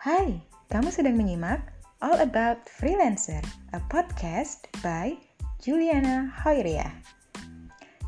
Hai, kamu sedang menyimak All About Freelancer, a podcast by Juliana Hoiria.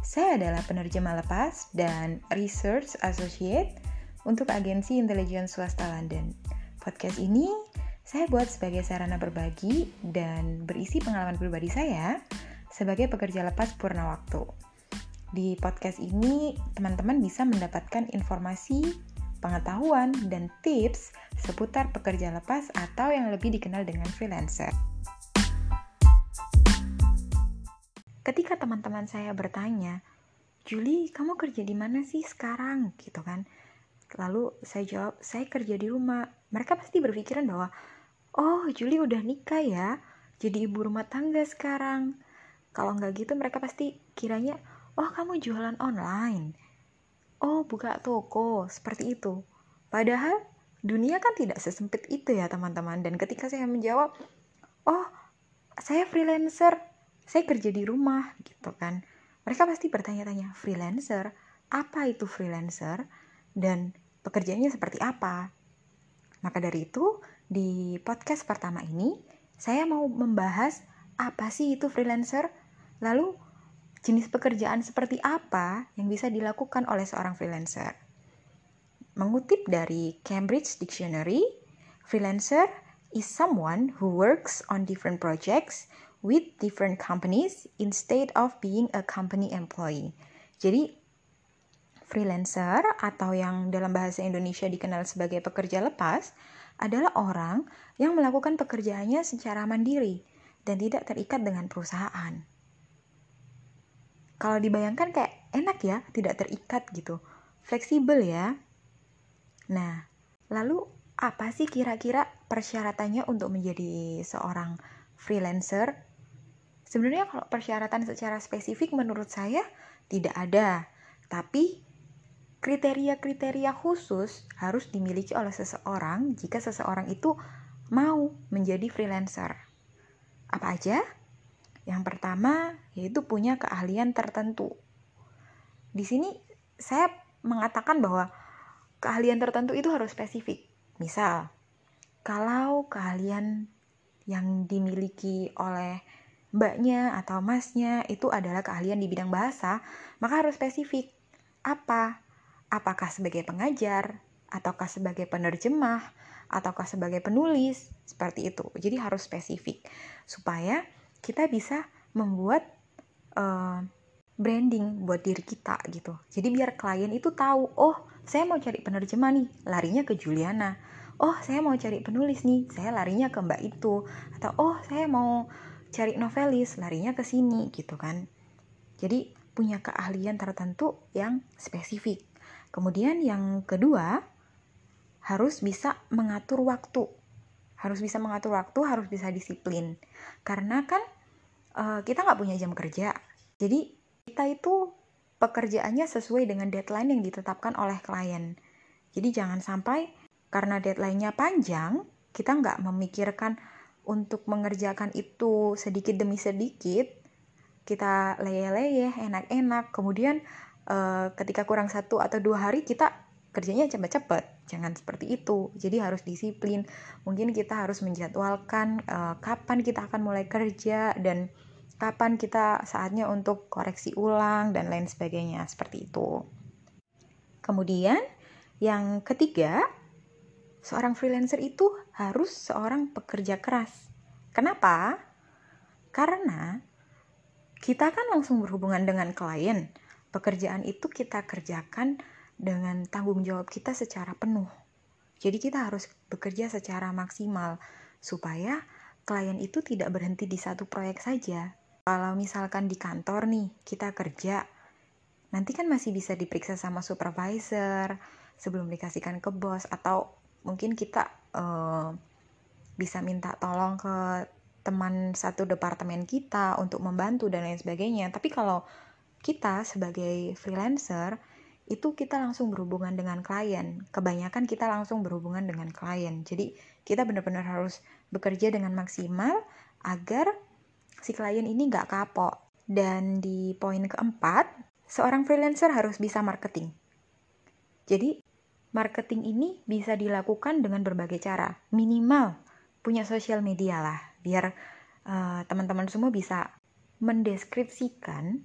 Saya adalah penerjemah lepas dan Research Associate untuk agensi intelijen swasta London. Podcast ini saya buat sebagai sarana berbagi dan berisi pengalaman pribadi saya sebagai pekerja lepas purna waktu. Di podcast ini, teman-teman bisa mendapatkan informasi, pengetahuan, dan tips seputar pekerja lepas atau yang lebih dikenal dengan freelancer. Ketika teman-teman saya bertanya, Julie, kamu kerja di mana sih sekarang? Gitu kan. Lalu saya jawab, saya kerja di rumah. Mereka pasti berpikiran bahwa, oh Julie udah nikah ya, jadi ibu rumah tangga sekarang. Kalau nggak gitu mereka pasti kiranya, oh kamu jualan online. Oh buka toko, seperti itu. Padahal dunia kan tidak sesempit itu ya teman-teman. Dan ketika saya menjawab, oh saya freelancer, saya kerja di rumah gitu kan. Mereka pasti bertanya-tanya, freelancer? Apa itu freelancer? Dan pekerjaannya seperti apa? Maka dari itu, di podcast pertama ini, saya mau membahas apa sih itu freelancer, lalu jenis pekerjaan seperti apa yang bisa dilakukan oleh seorang freelancer. Mengutip dari Cambridge Dictionary, freelancer is someone who works on different projects with different companies instead of being a company employee. Jadi, freelancer atau yang dalam bahasa Indonesia dikenal sebagai pekerja lepas adalah orang yang melakukan pekerjaannya secara mandiri dan tidak terikat dengan perusahaan kalau dibayangkan kayak enak ya, tidak terikat gitu. Fleksibel ya. Nah, lalu apa sih kira-kira persyaratannya untuk menjadi seorang freelancer? Sebenarnya kalau persyaratan secara spesifik menurut saya tidak ada. Tapi kriteria-kriteria khusus harus dimiliki oleh seseorang jika seseorang itu mau menjadi freelancer. Apa aja? Yang pertama yaitu punya keahlian tertentu. Di sini saya mengatakan bahwa keahlian tertentu itu harus spesifik. Misal, kalau keahlian yang dimiliki oleh mbaknya atau masnya itu adalah keahlian di bidang bahasa, maka harus spesifik. Apa? Apakah sebagai pengajar, ataukah sebagai penerjemah, ataukah sebagai penulis, seperti itu. Jadi harus spesifik supaya kita bisa membuat uh, branding buat diri kita gitu. Jadi biar klien itu tahu, oh saya mau cari penerjemah nih, larinya ke Juliana. Oh saya mau cari penulis nih, saya larinya ke Mbak itu. Atau oh saya mau cari novelis, larinya ke sini gitu kan. Jadi punya keahlian tertentu yang spesifik. Kemudian yang kedua, harus bisa mengatur waktu harus bisa mengatur waktu, harus bisa disiplin. Karena kan uh, kita nggak punya jam kerja, jadi kita itu pekerjaannya sesuai dengan deadline yang ditetapkan oleh klien. Jadi jangan sampai karena deadline-nya panjang, kita nggak memikirkan untuk mengerjakan itu sedikit demi sedikit, kita leye-leye, enak-enak, kemudian uh, ketika kurang satu atau dua hari kita kerjanya cepet-cepet jangan seperti itu. Jadi harus disiplin. Mungkin kita harus menjadwalkan uh, kapan kita akan mulai kerja dan kapan kita saatnya untuk koreksi ulang dan lain sebagainya. Seperti itu. Kemudian yang ketiga seorang freelancer itu harus seorang pekerja keras. Kenapa? Karena kita kan langsung berhubungan dengan klien. Pekerjaan itu kita kerjakan dengan tanggung jawab kita secara penuh. Jadi kita harus bekerja secara maksimal supaya klien itu tidak berhenti di satu proyek saja. Kalau misalkan di kantor nih, kita kerja, nanti kan masih bisa diperiksa sama supervisor sebelum dikasihkan ke bos atau mungkin kita uh, bisa minta tolong ke teman satu departemen kita untuk membantu dan lain sebagainya. Tapi kalau kita sebagai freelancer itu kita langsung berhubungan dengan klien. Kebanyakan kita langsung berhubungan dengan klien. Jadi kita benar-benar harus bekerja dengan maksimal agar si klien ini nggak kapok. Dan di poin keempat, seorang freelancer harus bisa marketing. Jadi marketing ini bisa dilakukan dengan berbagai cara. Minimal punya sosial media lah, biar uh, teman-teman semua bisa mendeskripsikan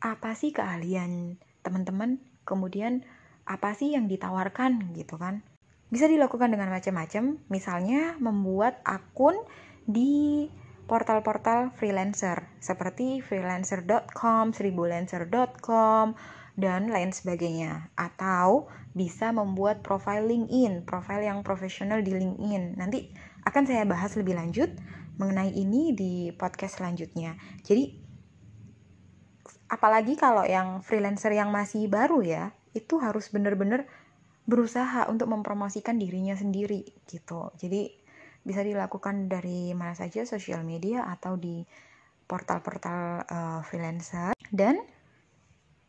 apa sih keahlian teman-teman, kemudian apa sih yang ditawarkan gitu kan. Bisa dilakukan dengan macam-macam, misalnya membuat akun di portal-portal freelancer seperti freelancer.com, seribulancer.com, dan lain sebagainya. Atau bisa membuat profile LinkedIn, profile yang profesional di LinkedIn. Nanti akan saya bahas lebih lanjut mengenai ini di podcast selanjutnya. Jadi apalagi kalau yang freelancer yang masih baru ya, itu harus benar-benar berusaha untuk mempromosikan dirinya sendiri gitu. Jadi bisa dilakukan dari mana saja sosial media atau di portal-portal uh, freelancer dan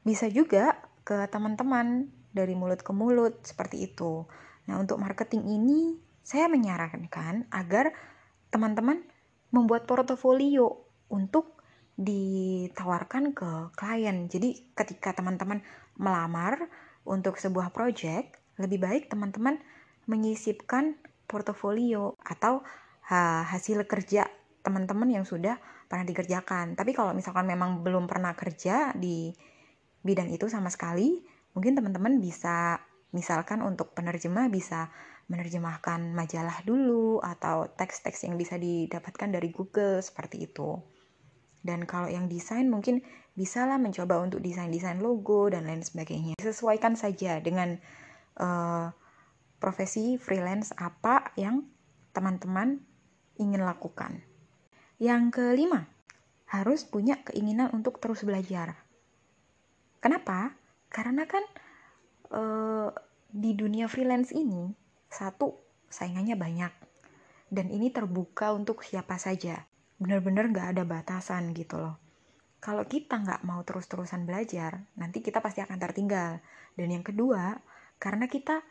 bisa juga ke teman-teman dari mulut ke mulut seperti itu. Nah, untuk marketing ini saya menyarankan agar teman-teman membuat portofolio untuk ditawarkan ke klien. Jadi, ketika teman-teman melamar untuk sebuah project, lebih baik teman-teman menyisipkan portofolio atau hasil kerja teman-teman yang sudah pernah dikerjakan. Tapi kalau misalkan memang belum pernah kerja di bidang itu sama sekali, mungkin teman-teman bisa misalkan untuk penerjemah bisa menerjemahkan majalah dulu atau teks-teks yang bisa didapatkan dari Google seperti itu. Dan kalau yang desain mungkin bisalah mencoba untuk desain-desain logo dan lain sebagainya. Sesuaikan saja dengan uh, profesi freelance apa yang teman-teman ingin lakukan. Yang kelima, harus punya keinginan untuk terus belajar. Kenapa? Karena kan e, di dunia freelance ini satu saingannya banyak dan ini terbuka untuk siapa saja. Bener-bener nggak ada batasan gitu loh. Kalau kita nggak mau terus-terusan belajar, nanti kita pasti akan tertinggal. Dan yang kedua, karena kita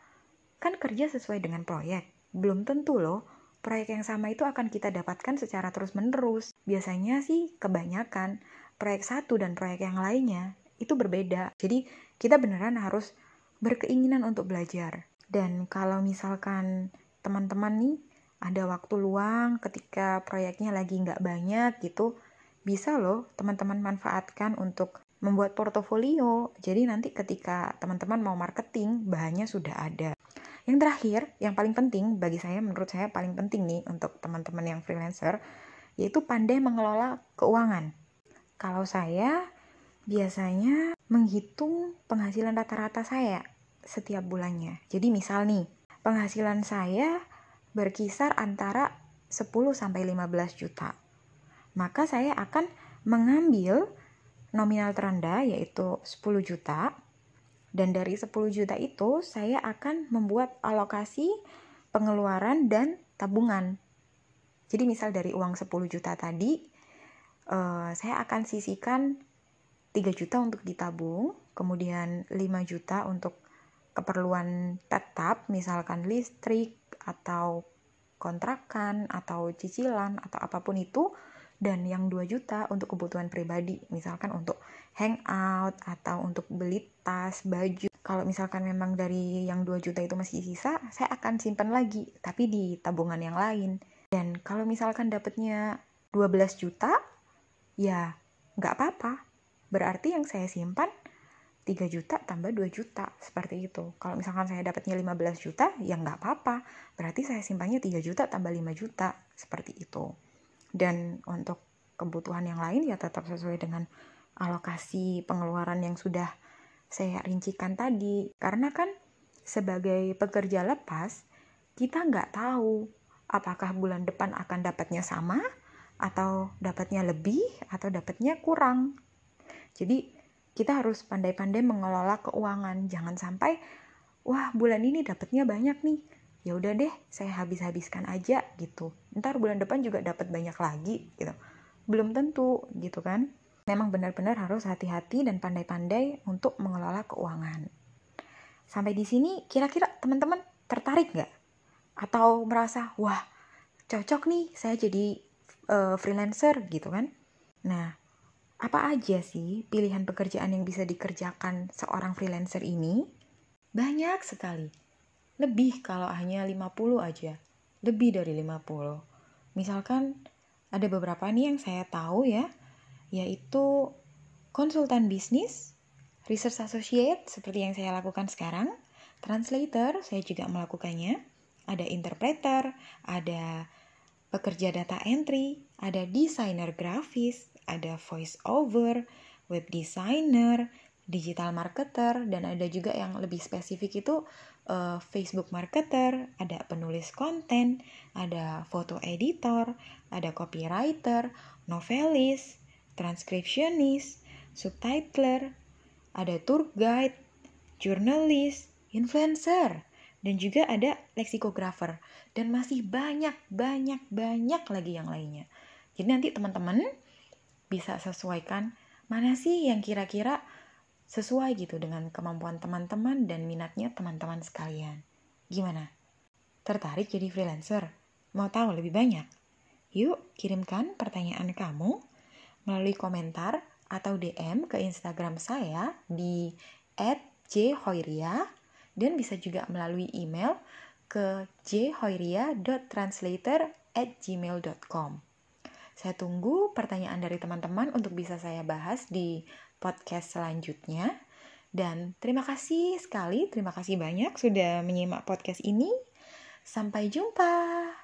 kan kerja sesuai dengan proyek. Belum tentu loh, proyek yang sama itu akan kita dapatkan secara terus-menerus. Biasanya sih kebanyakan proyek satu dan proyek yang lainnya itu berbeda. Jadi kita beneran harus berkeinginan untuk belajar. Dan kalau misalkan teman-teman nih ada waktu luang ketika proyeknya lagi nggak banyak gitu, bisa loh teman-teman manfaatkan untuk membuat portofolio. Jadi nanti ketika teman-teman mau marketing, bahannya sudah ada. Yang terakhir, yang paling penting bagi saya, menurut saya paling penting nih untuk teman-teman yang freelancer, yaitu pandai mengelola keuangan. Kalau saya biasanya menghitung penghasilan rata-rata saya setiap bulannya. Jadi misal nih, penghasilan saya berkisar antara 10 sampai 15 juta. Maka saya akan mengambil nominal terendah yaitu 10 juta dan dari 10 juta itu saya akan membuat alokasi pengeluaran dan tabungan. Jadi misal dari uang 10 juta tadi, uh, saya akan sisihkan 3 juta untuk ditabung, kemudian 5 juta untuk keperluan tetap, misalkan listrik atau kontrakan atau cicilan atau apa pun itu, dan yang 2 juta untuk kebutuhan pribadi, misalkan untuk hangout atau untuk beli tas, baju. Kalau misalkan memang dari yang 2 juta itu masih sisa, saya akan simpan lagi, tapi di tabungan yang lain. Dan kalau misalkan dapatnya 12 juta, ya nggak apa-apa Berarti yang saya simpan 3 juta tambah 2 juta seperti itu. Kalau misalkan saya dapatnya 15 juta, ya nggak apa-apa. Berarti saya simpannya 3 juta tambah 5 juta seperti itu. Dan untuk kebutuhan yang lain ya tetap sesuai dengan alokasi pengeluaran yang sudah saya rincikan tadi. Karena kan sebagai pekerja lepas, kita nggak tahu apakah bulan depan akan dapatnya sama atau dapatnya lebih atau dapatnya kurang jadi kita harus pandai-pandai mengelola keuangan. Jangan sampai wah bulan ini dapatnya banyak nih. Ya udah deh, saya habis-habiskan aja gitu. Ntar bulan depan juga dapat banyak lagi gitu. Belum tentu gitu kan. Memang benar-benar harus hati-hati dan pandai-pandai untuk mengelola keuangan. Sampai di sini kira-kira teman-teman tertarik nggak? Atau merasa wah cocok nih saya jadi uh, freelancer gitu kan? Nah, apa aja sih pilihan pekerjaan yang bisa dikerjakan seorang freelancer ini? Banyak sekali. lebih kalau hanya 50 aja. Lebih dari 50. Misalkan ada beberapa nih yang saya tahu ya, yaitu konsultan bisnis, research associate seperti yang saya lakukan sekarang, translator saya juga melakukannya, ada interpreter, ada pekerja data entry, ada desainer grafis, ada voice over, web designer, digital marketer, dan ada juga yang lebih spesifik itu uh, Facebook marketer, ada penulis konten, ada foto editor, ada copywriter, novelis, transcriptionist, subtitler, ada tour guide, jurnalis, influencer, dan juga ada leksikografer dan masih banyak banyak banyak lagi yang lainnya. Jadi nanti teman-teman bisa sesuaikan mana sih yang kira-kira sesuai gitu dengan kemampuan teman-teman dan minatnya teman-teman sekalian. Gimana? Tertarik jadi freelancer? Mau tahu lebih banyak? Yuk kirimkan pertanyaan kamu melalui komentar atau DM ke Instagram saya di @jhoiria dan bisa juga melalui email ke jhoiria.translator@gmail.com. Saya tunggu pertanyaan dari teman-teman untuk bisa saya bahas di podcast selanjutnya. Dan terima kasih sekali, terima kasih banyak sudah menyimak podcast ini. Sampai jumpa.